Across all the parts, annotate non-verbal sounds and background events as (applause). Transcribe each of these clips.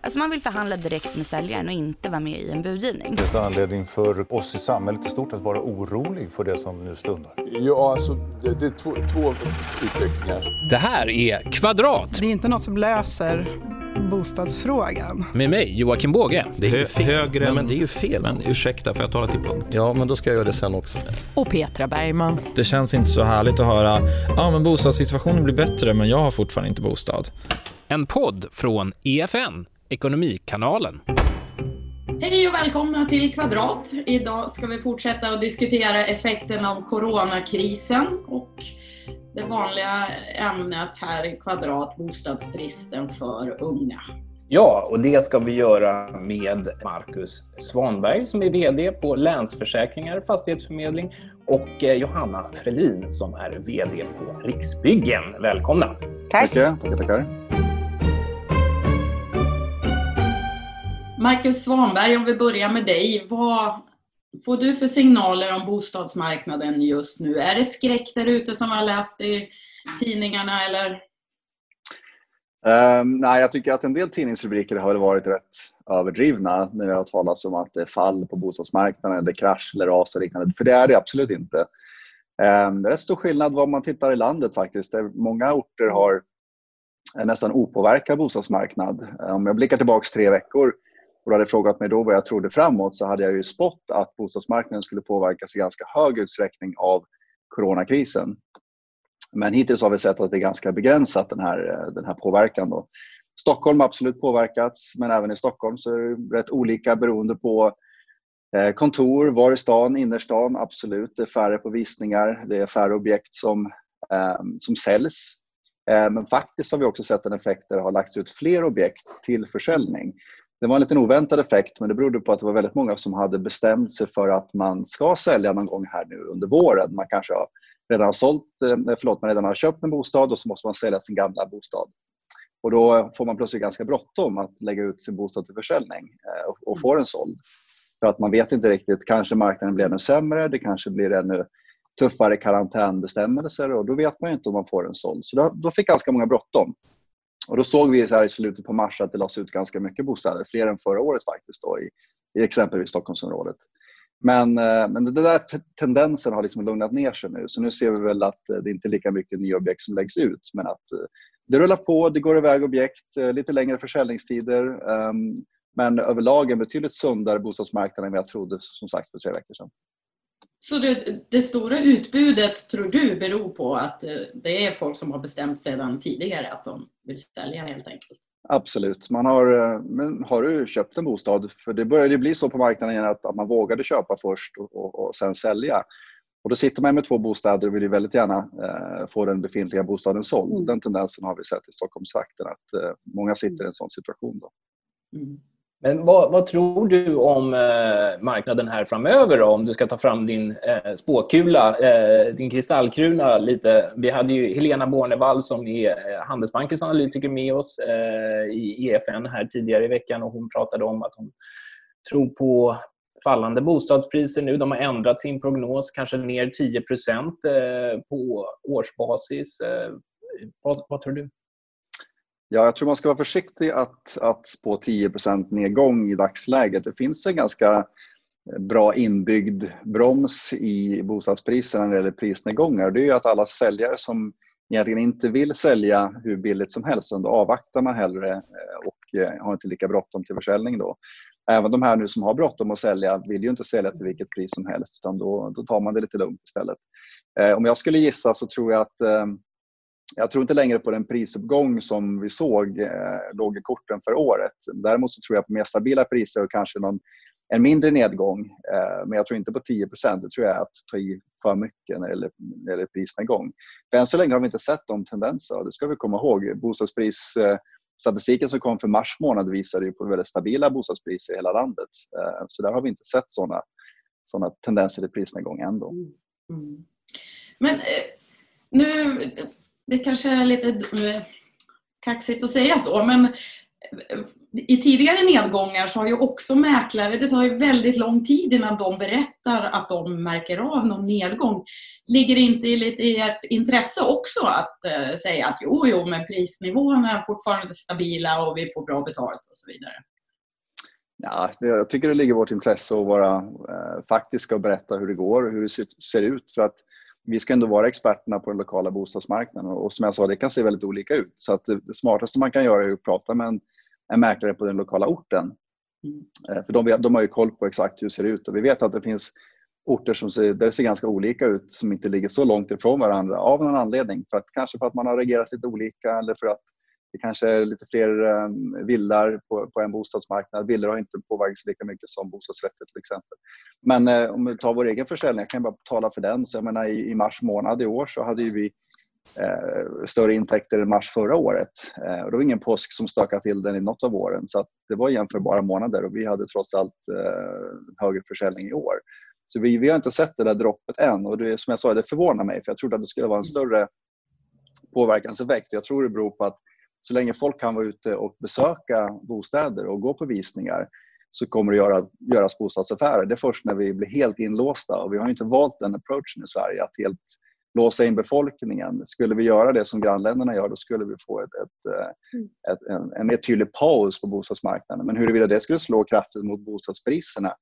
Alltså man vill förhandla direkt med säljaren och inte vara med i en budgivning. Finns det anledning för oss i samhället i stort att vara orolig för det som nu stundar? Ja, alltså det, det är två, två utvecklingar. Det här är Kvadrat Det är inte något som löser bostadsfrågan. med mig, Joakim Båge. Det är ju Hö- fel. högre Nej, men det är ju fel. Men ursäkta, får jag tala till punkt? Ja, men då ska jag göra det sen också. Och Petra Bergman. Det känns inte så härligt att höra ja men bostadssituationen blir bättre men jag har fortfarande inte bostad. En podd från EFN, Ekonomikanalen. Hej och välkomna till Kvadrat. Idag ska vi fortsätta att diskutera effekten av coronakrisen och det vanliga ämnet här i Kvadrat, bostadsbristen för unga. Ja, och det ska vi göra med Marcus Svanberg som är VD på Länsförsäkringar Fastighetsförmedling och eh, Johanna Frelin som är VD på Riksbyggen. Välkomna! Tack. Tackar, tackar. Marcus Svanberg, om vi börjar med dig. Vad får du för signaler om bostadsmarknaden just nu? Är det skräck där ute som vi har läst i tidningarna eller? Um, nej, jag tycker att en del tidningsrubriker har väl varit rätt överdrivna när det har talats om att det är fall på bostadsmarknaden, eller krasch eller ras och liknande. För det är det absolut inte. Um, det är rätt stor skillnad var man tittar i landet faktiskt. Där många orter har en nästan opåverkad bostadsmarknad. Ehm, om jag blickar tillbaka tre veckor och du hade frågat mig då vad jag trodde framåt så hade jag ju spått att bostadsmarknaden skulle påverkas i ganska hög utsträckning av coronakrisen. Men hittills har vi sett att det är ganska begränsat den här, den här påverkan. Då. Stockholm har absolut påverkats, men även i Stockholm så är det rätt olika beroende på eh, kontor, var i stan, innerstan, absolut. Det är färre på visningar, det är färre objekt som, eh, som säljs. Eh, men faktiskt har vi också sett en effekt där det har lagts ut fler objekt till försäljning. Det var en liten oväntad effekt, men det berodde på att det var väldigt många som hade bestämt sig för att man ska sälja någon gång här nu under våren. Man kanske har redan har sålt, eh, förlåt, man redan har köpt en bostad och så måste man sälja sin gamla bostad. Och då får man plötsligt ganska bråttom att lägga ut sin bostad till försäljning eh, och, och få den såld. För att man vet inte riktigt, kanske marknaden blir ännu sämre, det kanske blir ännu tuffare karantänbestämmelser och då vet man inte om man får den såld. Så då, då fick ganska många bråttom. Och då såg vi så här i slutet på mars att det lades ut ganska mycket bostäder, fler än förra året faktiskt då, i, i exempelvis Stockholmsområdet. Men, eh, men den där tendensen har liksom lugnat ner sig nu. Så nu ser vi väl att eh, det inte är lika mycket nya objekt som läggs ut. Men att eh, det rullar på, det går iväg objekt, lite längre försäljningstider. Ehm, men överlag en betydligt sundare bostadsmarknad än vad jag trodde som sagt för tre veckor sedan. Så det, det stora utbudet tror du beror på att det är folk som har bestämt sedan tidigare att de vill sälja helt enkelt? Absolut. Man har, men har du köpt en bostad, för det började bli så på marknaden igen att, att man vågade köpa först och, och, och sen sälja. Och då sitter man med två bostäder och vill ju väldigt gärna eh, få den befintliga bostaden såld. Mm. Den tendensen har vi sett i Stockholmstrakten, att eh, många sitter i en sån situation. Då. Mm. Men vad, vad, tror du om eh, marknaden här framöver då? Om du ska ta fram din eh, spåkula, eh, din kristallkrona lite. Vi hade ju Helena Bornevall som är eh, Handelsbankens analytiker med oss eh, i EFN här tidigare i veckan och hon pratade om att hon tror på fallande bostadspriser nu. De har ändrat sin prognos, kanske ner 10 eh, på årsbasis. Eh, vad, vad tror du? Ja, jag tror man ska vara försiktig att, att spå 10% nedgång i dagsläget. Det finns en ganska bra inbyggd broms i bostadspriserna när det gäller prisnedgångar. Det är ju att alla säljare som egentligen inte vill sälja hur billigt som helst, då avvaktar man hellre eh, och eh, har inte lika bråttom till försäljning då. Även de här nu som har bråttom att sälja vill ju inte sälja till vilket pris som helst utan då, då tar man det lite lugnt istället. Eh, om jag skulle gissa så tror jag att jag tror inte längre på den prisuppgång som vi såg eh, låg i korten för året. Däremot så tror jag på mer stabila priser och kanske någon, en mindre nedgång. Eh, men jag tror inte på 10 Det tror jag är att ta i för mycket när det gäller, när det gäller prisnedgång. För än så länge har vi inte sett de tendenserna. Det ska vi komma ihåg. Bostadsprisstatistiken som kom för mars månad visade ju på väldigt stabila bostadspriser i hela landet. Eh, så där har vi inte sett sådana såna tendenser till prisnedgång ändå. Mm. mm. Men eh, nu det kanske är lite eh, kaxigt att säga så, men eh, i tidigare nedgångar så har ju också mäklare, det tar ju väldigt lång tid innan de berättar att de märker av någon nedgång. Ligger det inte i lite i ert intresse också att eh, säga att jo, jo, men prisnivåerna är fortfarande stabila och vi får bra betalt och så vidare? Ja, jag tycker det ligger i vårt intresse att vara eh, faktiska och berätta hur det går och hur det ser ut. För att vi ska ändå vara experterna på den lokala bostadsmarknaden och som jag sa, det kan se väldigt olika ut. Så att det, smartaste man kan göra är att prata med en, en mäklare på den lokala orten. Mm. För de, de har ju koll på exakt hur det ser ut och vi vet att det finns orter som ser, där det ser ganska olika ut som inte ligger så långt ifrån varandra av någon anledning. För att, kanske för att man har reagerat lite olika eller för att det kanske är lite fler villor villar på, på en bostadsmarknad. Villor har inte påverkats lika mycket som bostadsrätter till exempel. Men eh, om vi tar vår egen försäljning, jag kan bara tala för den. Så jag menar, i, i mars månad i år så hade vi eh, större intäkter än mars förra året. Eh, och det var ingen påsk som stökade till den i något av åren. Så det var jämförbara månader och vi hade trots allt eh, högre försäljning i år. Så vi, vi har inte sett det där droppet än och det, som jag sa, det förvånar mig för jag trodde att det skulle vara en större påverkanseffekt. Jag tror det beror på att så länge folk kan vara ute och besöka bostäder och gå på visningar så kommer det göra, göras bostadsaffärer. Det är först när vi blir helt inlåsta och vi har inte valt den approachen i Sverige att helt låsa in befolkningen. Skulle vi göra det som grannländerna gör då skulle vi få ett, ett, mm. ett, en, en mer tydlig paus på bostadsmarknaden. Men huruvida det skulle slå kraftigt mot bostadspriserna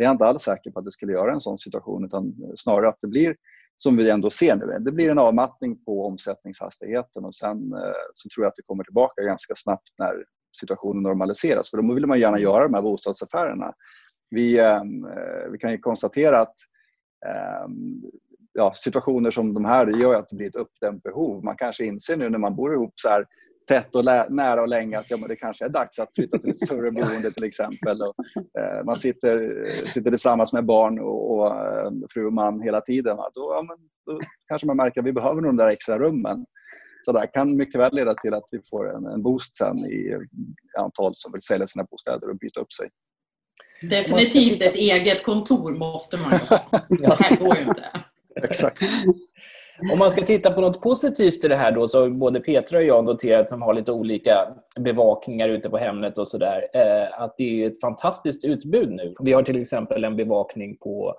det är jag inte alls säker på att det skulle göra en sån situation utan snarare att det blir som vi ändå ser nu. Det blir en avmattning på omsättningshastigheten och sen eh, så tror jag att det kommer tillbaka ganska snabbt när situationen normaliseras. För då vill man gärna göra de här bostadsaffärerna. Vi, ehm, eh, vi kan ju konstatera att ehm, ja, situationer som de här gör att det blir ett uppdämt behov. Man kanske inser nu när man bor ihop så här tätt och nära och länge att ja, men det kanske är dags att flytta till ett större (laughs) boende till exempel. Och, eh, man sitter, sitter tillsammans med barn och, och eh, fru och man hela tiden. Då, ja, men, då kanske man märker att vi behöver de där extra rummen. Så det kan mycket väl leda till att vi får en, en boost sen i antal som vill sälja sina bostäder och byta upp sig. Definitivt ett eget kontor måste man ha. (laughs) Det här går ju inte. Exakt. Om man ska titta på något positivt i det här då, så har både Petra och jag noterat som har lite olika bevakningar ute på Hemnet och sådär, eh, att det är ett fantastiskt utbud nu. Vi har till exempel en bevakning på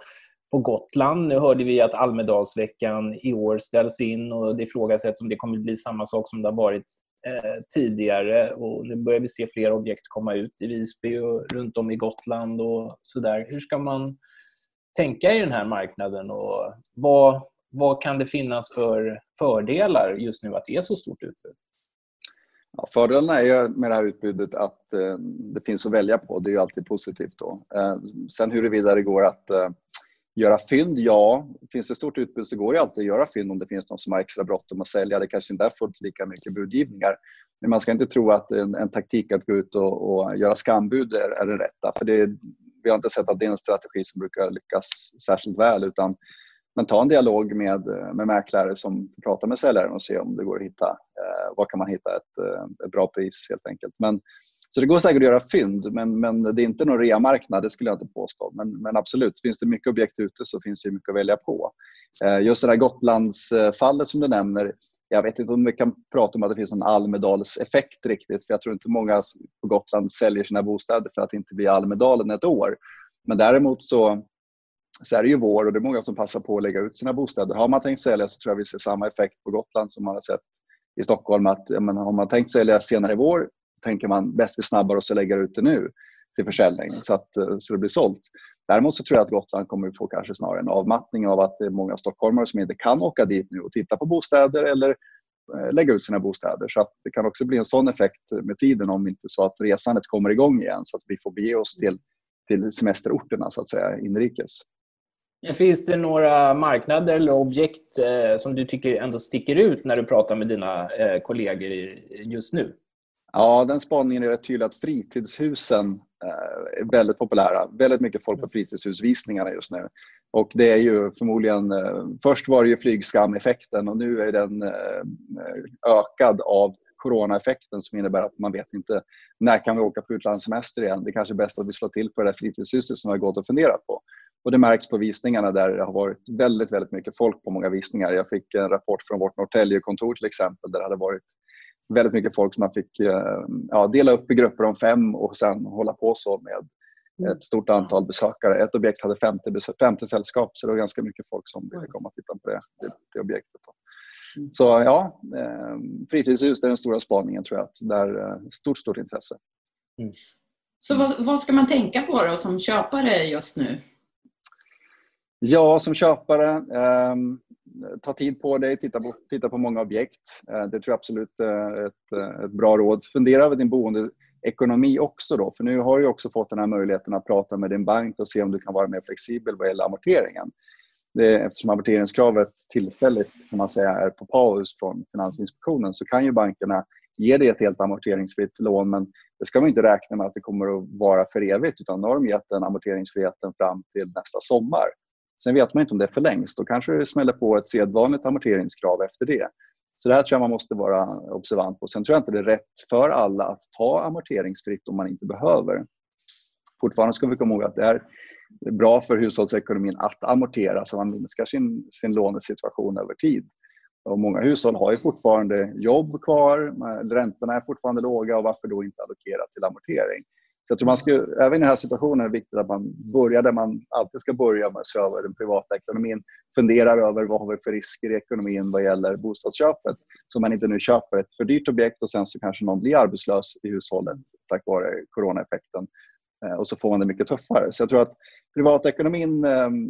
på Gotland. Nu hörde vi att Almedalsveckan i år ställs in och det ifrågasätts om det kommer bli samma sak som det har varit eh, tidigare. Och nu börjar vi se fler objekt komma ut i Visby och runt om i Gotland och sådär. Hur ska man tänka i den här marknaden och vad, vad kan det finnas för fördelar just nu att det är så stort utbud? Ja, fördelarna är med det här utbudet att eh, det finns att välja på. Det är ju alltid positivt. Då. Eh, sen huruvida det går att eh, göra fynd, ja. Finns det stort utbud så går det alltid att göra fynd om det finns någon som har extra bråttom att sälja. Det kanske inte är fullt lika mycket budgivningar. Men man ska inte tro att en, en taktik att gå ut och, och göra skambud är, är den rätta. För det, vi har inte sett att det är en strategi som brukar lyckas särskilt väl. utan men ta en dialog med, med mäklare som pratar med säljaren och se om det går att hitta, eh, vad kan man hitta ett, eh, ett bra pris helt enkelt. Men, så det går säkert att göra fynd men, men det är inte någon reamarknad, det skulle jag inte påstå. Men, men absolut, finns det mycket objekt ute så finns det mycket att välja på. Eh, just det här Gotlandsfallet som du nämner, jag vet inte om vi kan prata om att det finns en Almedalseffekt riktigt, för jag tror inte många på Gotland säljer sina bostäder för att inte bli Almedalen ett år. Men däremot så så är det ju vår och det är många som passar på att lägga ut sina bostäder. Har man tänkt sälja så tror jag vi ser samma effekt på Gotland som man har sett i Stockholm. Att, men, har man tänkt sälja senare i vår tänker man bäst vi snabbare och så lägger ut det nu till försäljning så att eh, så det blir sålt. Däremot så tror jag att Gotland kommer att få kanske snarare en avmattning av att det är många stockholmare som inte kan åka dit nu och titta på bostäder eller eh, lägga ut sina bostäder. Så att det kan också bli en sån effekt med tiden om inte så att resandet kommer igång igen så att vi får bege oss till, till semesterorterna så att säga inrikes. Finns det några marknader eller objekt eh, som du tycker ändå sticker ut när du pratar med dina eh, kollegor just nu? Ja, den spaningen är rätt tydlig att fritidshusen eh, är väldigt populära. Väldigt mycket folk på fritidshusvisningarna just nu. Och det är ju förmodligen, först var det ju flygskameffekten och nu är den ökad av coronaeffekten som innebär att man vet inte när kan vi åka på utlandssemester igen. Det är kanske är bäst att vi slår till på det där fritidshuset som vi har gått och funderat på. Och det märks på visningarna där det har varit väldigt, väldigt mycket folk på många visningar. Jag fick en rapport från vårt Norrtäljekontor till exempel där det hade varit väldigt mycket folk som man fick eh, ja, dela upp i grupper om fem och sen hålla på så med ett stort antal besökare. Ett objekt hade 50, 50 sällskap så det var ganska mycket folk som ville komma och titta på det, det, det objektet. Då. Så ja, eh, fritidshus är den stora spaningen tror jag. Att där eh, stort, stort intresse. Mm. Så vad, vad, ska man tänka på då som köpare just nu? Ja, som köpare, eh, ta tid på dig, titta på, titta på många objekt. Eh, det tror jag absolut är ett, eh, ett bra råd. Fundera över din boendeekonomi också då, för nu har du också fått den här möjligheten att prata med din bank och se om du kan vara mer flexibel vad gäller amorteringen. Det, eftersom amorteringskravet tillfälligt kan man säga, är på paus från Finansinspektionen så kan ju bankerna ge dig ett helt amorteringsfritt lån men det ska man inte räkna med att det kommer att vara för evigt utan nu har de gett den amorteringsfriheten fram till nästa sommar. Sen vet man inte om det förlängs. Då kanske det smäller på ett sedvanligt amorteringskrav efter det. Så det här tror jag man måste vara observant på. Sen tror jag inte det är rätt för alla att ta amorteringsfritt om man inte behöver. Fortfarande ska vi komma ihåg att det är bra för hushållsekonomin att amortera så man minskar sin, sin lånesituation över tid. Och många hushåll har ju fortfarande jobb kvar, räntorna är fortfarande låga och varför då inte allokera till amortering? Så jag tror man ska, även i den här situationen är det viktigt att man börjar där man alltid ska börja med att se över den privata ekonomin. Funderar över vad har vi för risker i ekonomin vad gäller bostadsköpet. Så man inte nu köper ett för dyrt objekt och sen så kanske någon blir arbetslös i hushållet tack vare coronaeffekten. Eh, och så får man det mycket tuffare. Så jag tror att privatekonomin, ehm,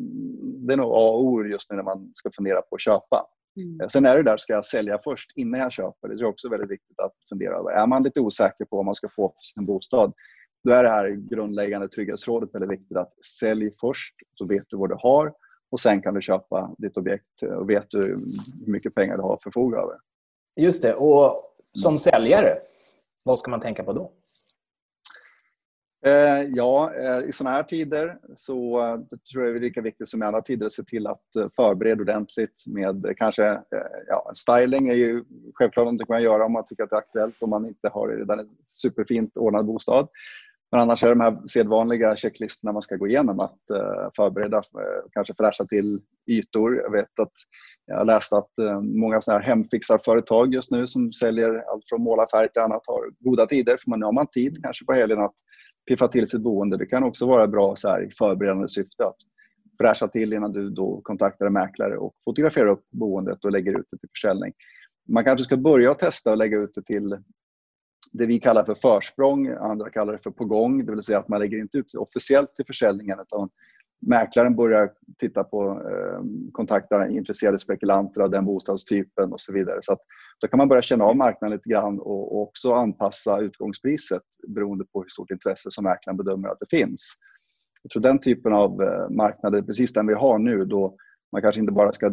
det är nog A och O just nu när man ska fundera på att köpa. Mm. Sen är det där, ska jag sälja först innan jag köper? Det är också väldigt viktigt att fundera över. Är man lite osäker på vad man ska få för sin bostad, då är det här grundläggande trygghetsrådet väldigt viktigt att sälj först, så vet du vad du har och sen kan du köpa ditt objekt och vet du hur mycket pengar du har att förfoga över. Just det. Och som säljare, vad ska man tänka på då? Eh, ja, eh, i sådana här tider så eh, tror jag det är lika viktigt som i andra tider att se till att förbereda ordentligt med kanske, ja, styling är ju självklart något man kan göra om man tycker att det är aktuellt om man inte har redan en superfint ordnad bostad. Men annars är de här sedvanliga checklistorna man ska gå igenom att eh, förbereda, eh, kanske fräscha till ytor. Jag vet att jag har läst att eh, många såna här hemfixarföretag just nu som säljer allt från målarfärg till annat har goda tider för nu har man tid kanske på helgen att piffa till sitt boende. Det kan också vara bra så här, i förberedande syfte att fräscha till innan du då kontaktar en mäklare och fotograferar upp boendet och lägger ut det till försäljning. Man kanske ska börja testa och lägga ut det till det vi kallar för försprång, andra kallar det för på gång, det vill säga att man lägger inte ut det officiellt till försäljningen utan mäklaren börjar titta på, ehm, kontakta intresserade spekulanter av den bostadstypen och så vidare. Så att, då kan man börja känna av marknaden lite grann och, också anpassa utgångspriset beroende på hur stort intresse som mäklaren bedömer att det finns. Jag tror den typen av eh, marknader, precis den vi har nu, då man kanske inte bara ska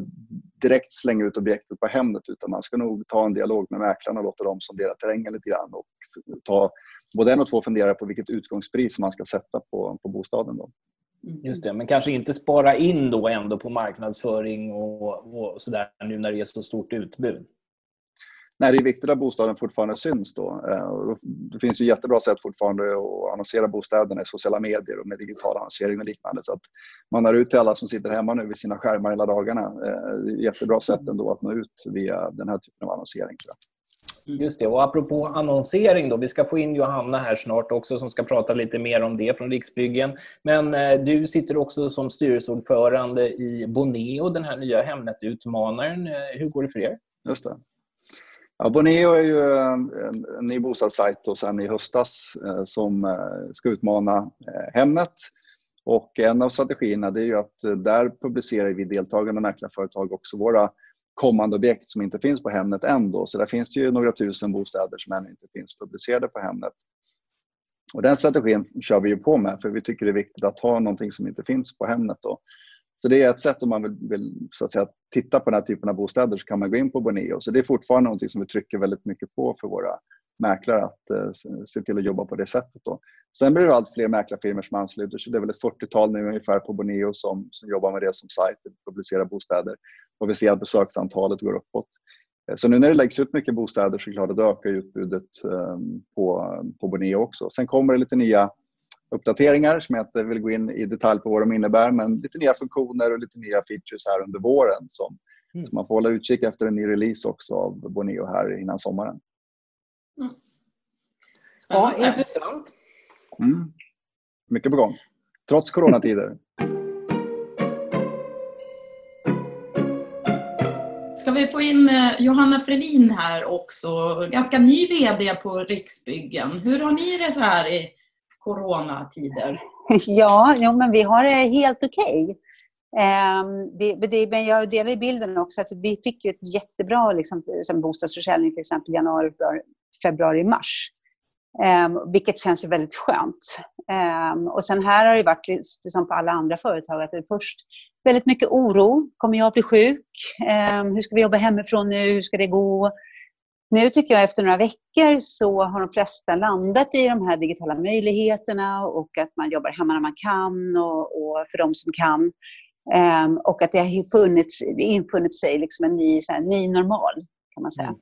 direkt slänga ut objektet på Hemnet utan man ska nog ta en dialog med mäklarna och låta dem sondera terrängen lite grann och ta både en och två fundera på vilket utgångspris man ska sätta på, på bostaden. Då. Mm. Just det, men kanske inte spara in då ändå på marknadsföring och, och sådär nu när det är så stort utbud? Nej, det är viktigt att bostaden fortfarande syns då. Eh, det finns ju jättebra sätt fortfarande att annonsera bostäderna i sociala medier och med digital annonsering och liknande. Så att man når ut till alla som sitter hemma nu vid sina skärmar hela dagarna. Eh, det är jättebra sätt ändå att nå ut via den här typen av annonsering. Just det. Och apropå annonsering, då, vi ska få in Johanna här snart också som ska prata lite mer om det från Riksbyggen. Men eh, du sitter också som styrelseordförande i Boneo, den här nya Hemnet-utmanaren. Eh, hur går det för er? Just det. Ja, Boneo är ju en, en ny bostadssajt och sen i höstas eh, som eh, ska utmana eh, Hemnet. Och en av strategierna är ju att eh, där publicerar vi deltagande mäklarföretag också våra kommande objekt som inte finns på Hemnet än. Då. Så där finns det ju några tusen bostäder som ännu inte finns publicerade på Hemnet. Och den strategin kör vi ju på med för vi tycker det är viktigt att ha någonting som inte finns på Hemnet. Då. Så det är ett sätt om man vill, vill, så att säga, titta på den här typen av bostäder så kan man gå in på Boneo. Så det är fortfarande någonting som vi trycker väldigt mycket på för våra mäklare att eh, se till att jobba på det sättet. Då. Sen blir det allt fler mäklarfirmor som ansluter sig. Det är väl ett 40-tal nu ungefär på Boneo som, som jobbar med det som sajt, publicerar bostäder. Och vi ser att besöksantalet går uppåt. Eh, så nu när det läggs ut mycket bostäder så är det klart att det ökar utbudet eh, på, på Boneo också. Sen kommer det lite nya uppdateringar som jag inte vill gå in i detalj på vad de innebär men lite nya funktioner och lite nya features här under våren som, mm. som man får hålla utkik efter en ny release också av Boneo här innan sommaren. Ja, intressant. Mm. Mycket på gång. Trots coronatider. Ska vi få in eh, Johanna Frelin här också, ganska ny VD på Riksbyggen. Hur har ni det så här i coronatider? (laughs) Ja, jo, men vi har det helt okej. Um, men jag delar bilden också att vi fick ju ett jättebra liksom, som bostadsförsäljning till exempel januari, februari, mars. Um, vilket känns ju väldigt skönt. Um, och sen här har det varit som på alla andra företag att det är först väldigt mycket oro. Kommer jag att bli sjuk? Um, hur ska vi jobba hemifrån nu? Hur ska det gå? Nu tycker jag efter några veckor så har de flesta landat i de här digitala möjligheterna och att man jobbar hemma när man kan och, och för de som kan. Um, och att det har funnits, infunnit sig liksom en ny, så här, ny normal, kan man säga. Mm.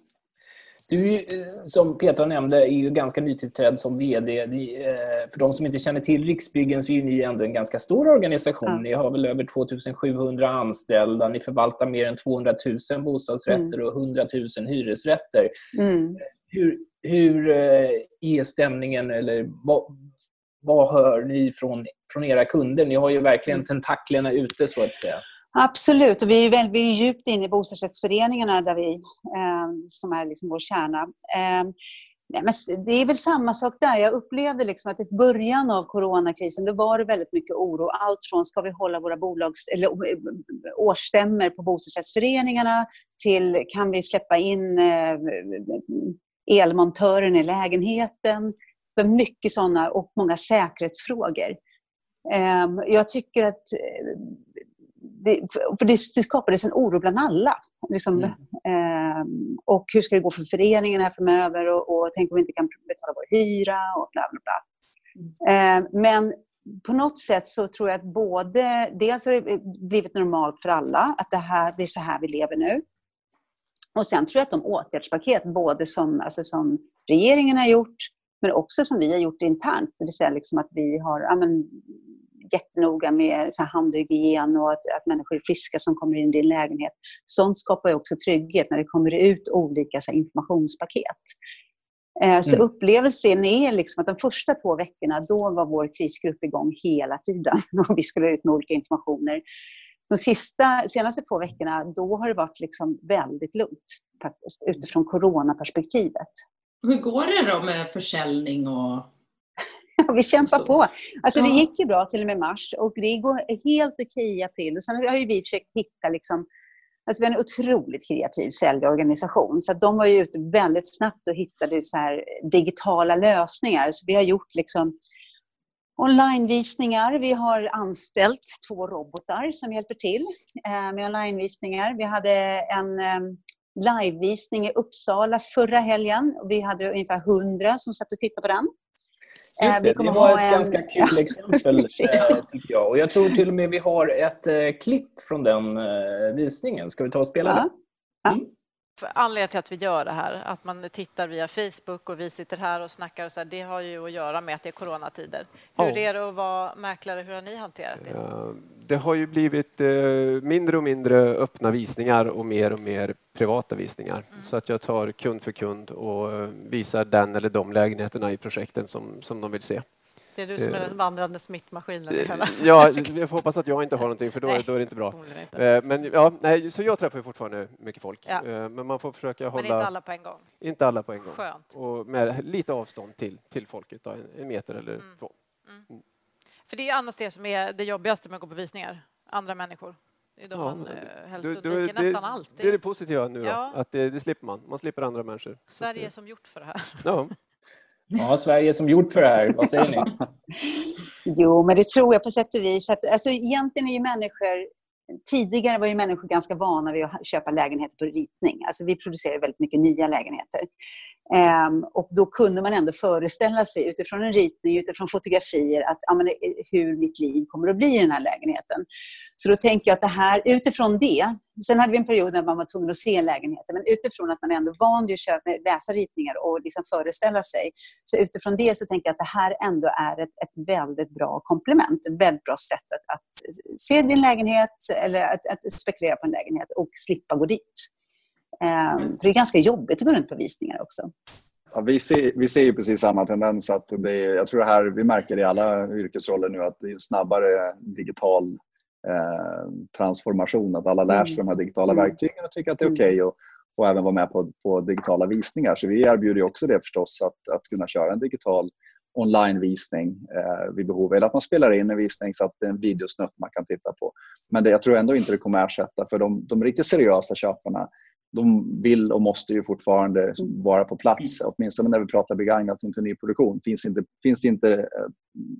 Du, som Petra nämnde, är ju ganska nytillträdd som VD. För de som inte känner till Riksbyggen så är ni ändå en ganska stor organisation. Ja. Ni har väl över 2700 anställda. Ni förvaltar mer än 200 000 bostadsrätter mm. och 100 000 hyresrätter. Mm. Hur, hur är stämningen eller vad, vad hör ni från, från era kunder? Ni har ju verkligen mm. tentaklerna ute så att säga. Absolut, och vi är, väldigt, vi är djupt inne i bostadsrättsföreningarna där vi, eh, som är liksom vår kärna. Eh, men det är väl samma sak där. Jag upplevde liksom att i början av coronakrisen då var det väldigt mycket oro. Allt från ska vi hålla våra bolags, eller, eh, årsstämmer på bostadsrättsföreningarna till kan vi släppa in eh, elmontören i lägenheten. Det var mycket sådana och många säkerhetsfrågor. Eh, jag tycker att eh, det, för det, det skapades en oro bland alla. Liksom, mm. eh, och hur ska det gå för föreningen här framöver? Och, och tänk om vi inte kan betala vår hyra? Och bla, bla, bla. Mm. Eh, men på något sätt så tror jag att både, dels har det blivit normalt för alla, att det, här, det är så här vi lever nu. Och sen tror jag att de åtgärdspaket, både som, alltså som regeringen har gjort, men också som vi har gjort internt, det vill säga liksom att vi har ja, men, jättenoga med så handhygien och att, att människor är friska som kommer in i din lägenhet. Sånt skapar ju också trygghet när det kommer ut olika så här, informationspaket. Eh, så mm. upplevelsen är liksom att de första två veckorna, då var vår krisgrupp igång hela tiden. (laughs) Och vi skulle ut med olika informationer. De sista, senaste två veckorna, då har det varit liksom väldigt lugnt faktiskt, utifrån coronaperspektivet. Hur går det då med försäljning och (laughs) vi kämpar på. Alltså, Det gick ju bra till och med mars och det går helt okej i april. Och sen har ju vi försökt hitta liksom, Alltså vi har en otroligt kreativ säljorganisation. Så de var ju ute väldigt snabbt och hittade så här digitala lösningar. Så vi har gjort liksom onlinevisningar. Vi har anställt två robotar som hjälper till eh, med onlinevisningar. Vi hade en eh, livevisning i Uppsala förra helgen. Vi hade ungefär hundra som satt och tittade på den. Just det, det var ett en... ganska kul (laughs) exempel eh, tycker jag. Och jag tror till och med vi har ett eh, klipp från den eh, visningen. Ska vi ta och spela ja. det? Mm. Anledningen till att vi gör det här, att man tittar via Facebook och vi sitter här och snackar, och så här, det har ju att göra med att det är coronatider. Hur oh. är det att vara mäklare? Hur har ni hanterat det? Det har ju blivit mindre och mindre öppna visningar och mer och mer privata visningar. Mm. Så att jag tar kund för kund och visar den eller de lägenheterna i projekten som, som de vill se. Det är du som är den vandrande smittmaskinen. Ja, jag får hoppas att jag inte har någonting för då, då är det inte bra. Inte. Men ja, nej, så jag träffar fortfarande mycket folk. Ja. Men man får försöka hålla... Men inte alla på en gång? Inte alla på en gång. Skönt. Och med lite avstånd till, till folket, då, en meter eller mm. två. Mm. Mm. För det är annars det som är det jobbigaste med att gå på visningar, andra människor. Det är då ja, man eh, helst undviker nästan allt. Det är det positiva nu då, ja. att det, det, slipper man. Man slipper andra människor. Sverige är som gjort för det här. Ja. (laughs) Ja, Sverige som gjort för det här. Vad säger ni? (laughs) jo, men det tror jag på sätt och vis. Att, alltså, egentligen är ju människor Tidigare var ju människor ganska vana vid att köpa lägenheter på ritning. Alltså vi producerar väldigt mycket nya lägenheter. Um, och då kunde man ändå föreställa sig utifrån en ritning, utifrån fotografier, att ja, men, eh, hur mitt liv kommer att bli i den här lägenheten. Så då tänker jag att det här, utifrån det, sen hade vi en period när man var tvungen att se lägenheter, men utifrån att man ändå van vid att köpa, läsa ritningar och liksom föreställa sig, så utifrån det så tänker jag att det här ändå är ett, ett väldigt bra komplement, ett väldigt bra sätt att, att se din lägenhet eller att, att spekulera på en lägenhet och slippa gå dit. Um, för det är ganska jobbigt att gå runt på visningar också. Ja, vi, ser, vi ser ju precis samma tendens. Att det är, jag tror det här, vi märker det i alla yrkesroller nu att det är snabbare digital eh, transformation. Att alla lär sig Mm. de här digitala Mm. verktygen och tycker att det är okej och, och även vara med på, på digitala visningar. Så vi erbjuder ju också det förstås, att, att kunna köra en digital onlinevisning eh, vid behov. Eller att man spelar in en visning så att det är en videosnutt man kan titta på. Men det, jag tror ändå inte det kommer ersätta för de, de riktigt seriösa köparna de vill och måste ju fortfarande vara på plats, åtminstone när vi pratar begagnat och inte nyproduktion. Finns inte, finns inte eh,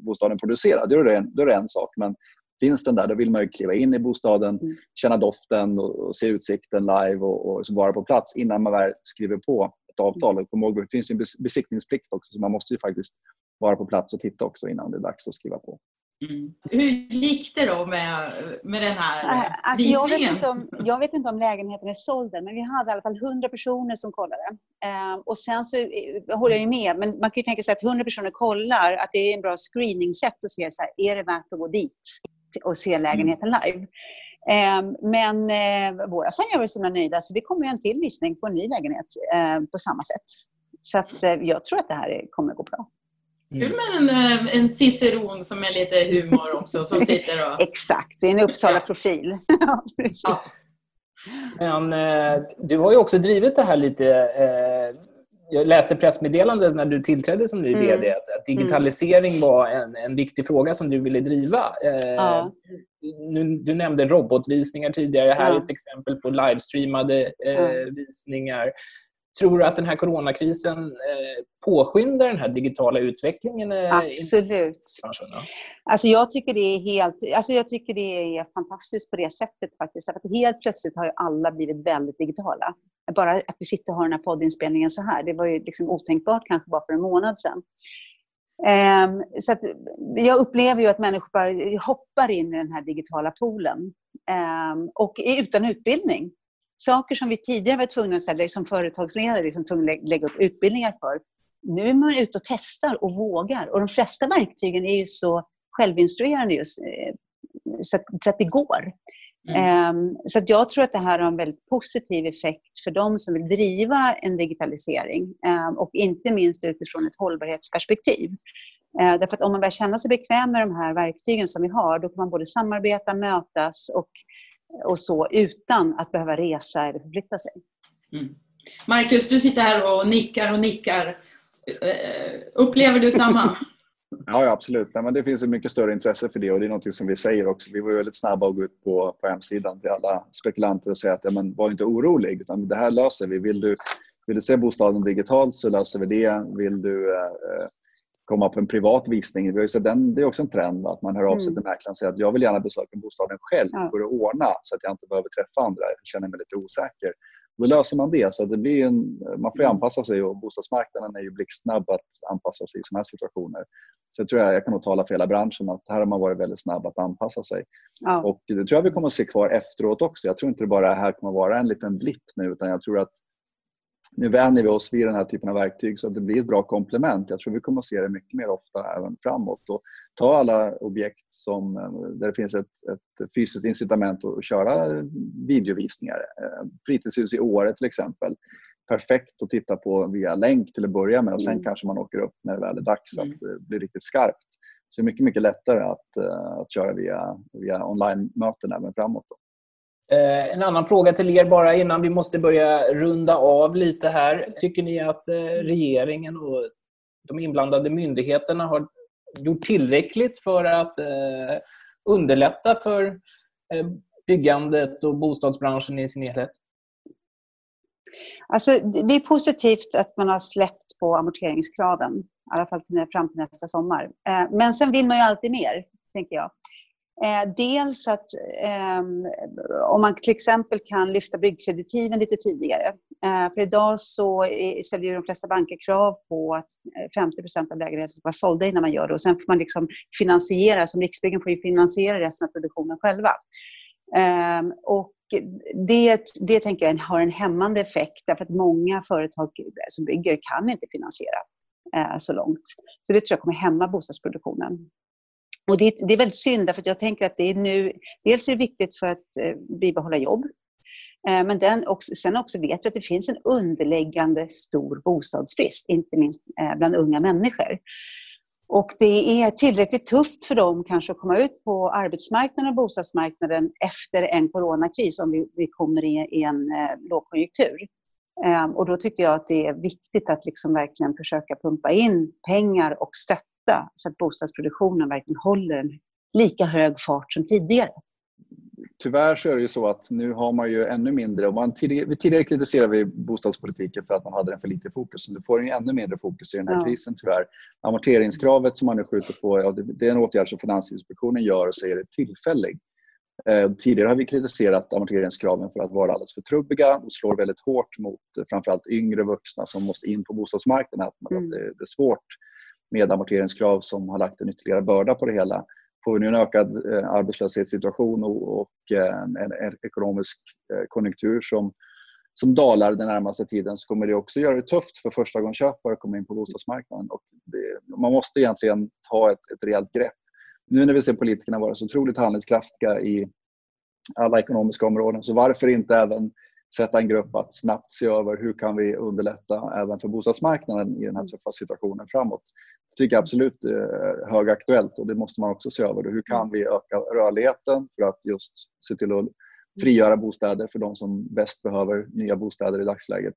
bostaden producerad, då är, det en, då är det en sak. Men finns den där, då vill man ju kliva in i bostaden, känna doften och, och se utsikten live och, och liksom vara på plats innan man väl skriver på ett avtal. Och kom ihåg, det finns ju en bes- besiktningsplikt också, så man måste ju faktiskt vara på plats och titta också innan det är dags att skriva på. Hur gick det då med, med den här Äh, Alltså jag, vet visningen? inte om, jag vet inte om lägenheten är såld men vi hade i alla fall 100 personer som kollade. Eh, och sen så eh, håller jag ju med, men man kan ju tänka sig att 100 personer kollar, att det är en bra screening-sätt att se så här, är det värt att gå dit och se lägenheten live? Eh, men eh, våra säljare var så himla nöjda, så det kommer ju en till visning på en ny lägenhet eh, på samma sätt. Så att, eh, jag tror att det här är- kommer att gå bra. Kul med en, en ciceron som är lite humor också, som (laughs) sitter och... Exakt, det är en Uppsala-profil. (laughs) Ja, Precis. Men eh, du har ju också drivit det här lite... Eh, jag läste pressmeddelandet när du tillträdde som ny Mm. VD att, att digitalisering var en, en viktig fråga som du ville driva. Eh, Ja. nu, du nämnde robotvisningar tidigare. Här är Ja. ett exempel på livestreamade eh, Ja. visningar. Tror du att den här coronakrisen eh, påskyndar den här digitala utvecklingen? Eh, Absolut. Alltså jag tycker det är helt, alltså jag tycker det är fantastiskt på det sättet faktiskt. Att helt plötsligt har ju alla blivit väldigt digitala. Bara att vi sitter och har den här poddinspelningen så här, det var ju liksom otänkbart kanske bara för en månad sedan. Ehm, så att jag upplever ju att människor bara hoppar in i den här digitala poolen. Ehm, och är utan utbildning. Saker som vi tidigare var tvungna att som företagsledare liksom tvungna att lägga upp utbildningar för. Nu är man ute och testar och vågar. Och de flesta verktygen är ju så självinstruerande just, eh, så, att, så att det går. Ehm, Så att jag tror att det här har en väldigt positiv effekt för de som vill driva en digitalisering ehm, och inte minst utifrån ett hållbarhetsperspektiv. Eh, Därför att om man börjar känna sig bekväm med de här verktygen som vi har, då kan man både samarbeta, mötas och, och så utan att behöva resa eller förflytta sig. Marcus, du sitter här och nickar och nickar. Upplever du samma? (laughs) Ja, ja absolut. Nej, men det finns ett mycket större intresse för det och det är något som vi säger också. Vi var väldigt snabba att gå ut på, på hemsidan till alla spekulanter och säga att ja, men, var inte orolig, utan det här löser vi. Vill du, vill du se bostaden digitalt så löser vi det. Vill du eh, komma på en privat visning, vi har ju den, det är också en trend att man hör av sig Mm. till mäklaren och säger att jag vill gärna besöka bostaden själv, Ja. går det att ordna så att jag inte behöver träffa andra, jag känner mig lite osäker. Då löser man det. Så det blir en, man får ju anpassa sig och bostadsmarknaden är ju blixtsnabb att anpassa sig i sådana här situationer. Så jag tror jag, jag kan nog tala för hela branschen att här har man varit väldigt snabb att anpassa sig. Ja. Och det tror jag vi kommer att se kvar efteråt också. Jag tror inte det bara här kommer att vara en liten blipp nu utan jag tror att nu vänjer vi oss vid den här typen av verktyg så att det blir ett bra komplement. Jag tror vi kommer att se det mycket mer ofta även framåt. Och ta alla objekt som, eh, där det finns ett, ett fysiskt incitament att köra videovisningar. Eh, Fritidshus i Åre till exempel. Perfekt att titta på via länk till att börja med och sen Mm. kanske man åker upp när det väl är dags att det blir riktigt skarpt. Så det är mycket, mycket lättare att, eh, att köra via, via online-möten även framåt. Då. Eh, en annan fråga till er bara innan vi måste börja runda av lite här. Tycker ni att eh, regeringen och de inblandade myndigheterna har gjort tillräckligt för att eh, underlätta för byggandet och bostadsbranschen i sin helhet? Alltså, det är positivt att man har släppt på amorteringskraven, i alla fall fram till nästa sommar. Men sen vill man ju alltid mer, tänker jag. Eh, Dels att eh, om man till exempel kan lyfta byggkreditiven lite tidigare. Eh, För idag så är- ställer ju de flesta banker krav på att eh, 50% av lägenheterna ska vara sålda innan man gör det. Och sen får man liksom finansiera, som Riksbyggen får ju finansiera resten av produktionen själva. Ehm, och det, det tänker jag har en hämmande effekt därför att många företag som bygger kan inte finansiera eh, så långt. Så det tror jag kommer hämma bostadsproduktionen. Och det, det är väldigt synd för jag tänker att det är nu, dels är det viktigt för att eh, bibehålla jobb. Eh, men den också, sen också vet vi att det finns en underliggande stor bostadsbrist, inte minst eh, bland unga människor. Och det är tillräckligt tufft för dem kanske att komma ut på arbetsmarknaden och bostadsmarknaden efter en coronakris om vi, vi kommer i, i en eh, lågkonjunktur. Eh, och då tycker jag att det är viktigt att liksom verkligen försöka pumpa in pengar och stötta så att bostadsproduktionen verkligen håller en lika hög fart som tidigare tyvärr så är det ju så att nu har man ju ännu mindre, man tidigare, tidigare kritiserade vi bostadspolitiken för att man hade den för lite fokus, nu får den ju ännu mindre fokus i den här ja. krisen tyvärr. Amorteringskravet som man nu skjuter på, ja, det är en åtgärd som Finansinspektionen gör och säger är tillfällig. Eh, tidigare har vi kritiserat amorteringskraven för att vara alldeles för trubbiga och slår väldigt hårt mot eh, framförallt yngre vuxna som måste in på bostadsmarknaden. Att mm. det är svårt med amorteringskrav som har lagt en ytterligare börda på det hela får vi nu en ökad eh, arbetslöshetssituation och, eh, en, en, ekonomisk eh, konjunktur som, som dalar den närmaste tiden så kommer det också göra det tufft för förstagångsköpare att komma in på bostadsmarknaden. Och det, man måste egentligen ta ett, ett rejält grepp. Nu när vi ser politikerna vara så otroligt handlingskraftiga i alla ekonomiska områden, så varför inte även sätta en grupp att snabbt se över hur kan vi underlätta även för bostadsmarknaden i den här tuffa situationen framåt tycker jag absolut är högaktuellt och det måste man också se över. Hur kan vi öka rörligheten för att just se till att frigöra bostäder för de som bäst behöver nya bostäder i dagsläget.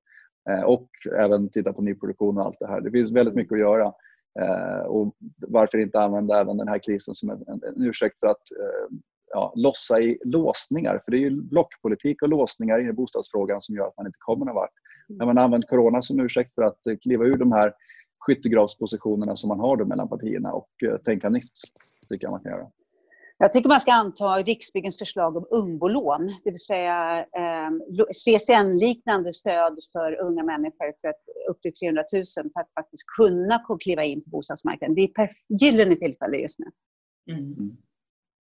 Eh, och även titta på nyproduktion och allt det här. Det finns väldigt mycket att göra. Eh, och varför inte använda även den här krisen som en, ursäkt för att eh, ja, lossa i låsningar. För det är ju blockpolitik och låsningar i bostadsfrågan som gör att man inte kommer någon vart. När man använt corona som ursäkt för att kliva ur de här skyttegravspositionerna som man har då mellan partierna och eh, tänka nytt. tycker jag man kan göra. Jag tycker man ska anta Riksbyggens förslag om ungbolån, det vill säga eh, CSN-liknande stöd för unga människor för att, upp till 300 000 för att faktiskt kunna kliva in på bostadsmarknaden. Det är ett gyllene tillfälle just nu. Mm. Mm.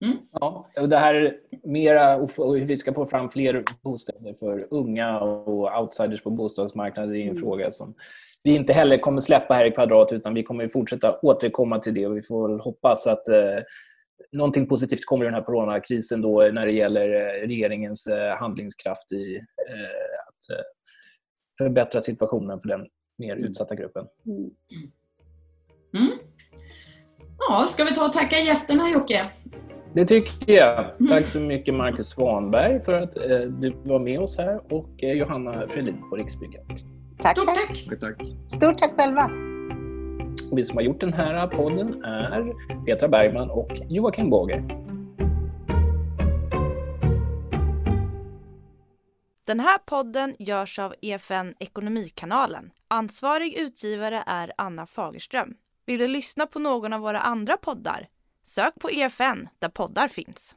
mm. Ja, och det här mera, och hur vi ska få fram fler bostäder för unga och outsiders på bostadsmarknaden är en mm. fråga som vi inte heller kommer släppa här i Kvadrat utan vi kommer fortsätta återkomma till det och vi får hoppas att eh, någonting positivt kommer i den här coronakrisen då när det gäller eh, regeringens eh, handlingskraft i eh, att eh, förbättra situationen för den mer mm. utsatta gruppen. Mm. mm. Ja, ska vi ta och tacka gästerna Jocke? Det tycker jag. Mm. Tack så mycket Marcus Svanberg för att eh, du var med oss här och eh, Johanna Fredin på Riksbyggen. Tack, Stort tack. tack. tack. Stort tack själva. Vi som har gjort den här podden är Petra Bergman och Joakim Båge. Den här podden görs av EFN Ekonomikanalen. Ansvarig utgivare är Anna Fagerström. Vill du lyssna på någon av våra andra poddar? Sök på EFN där poddar finns.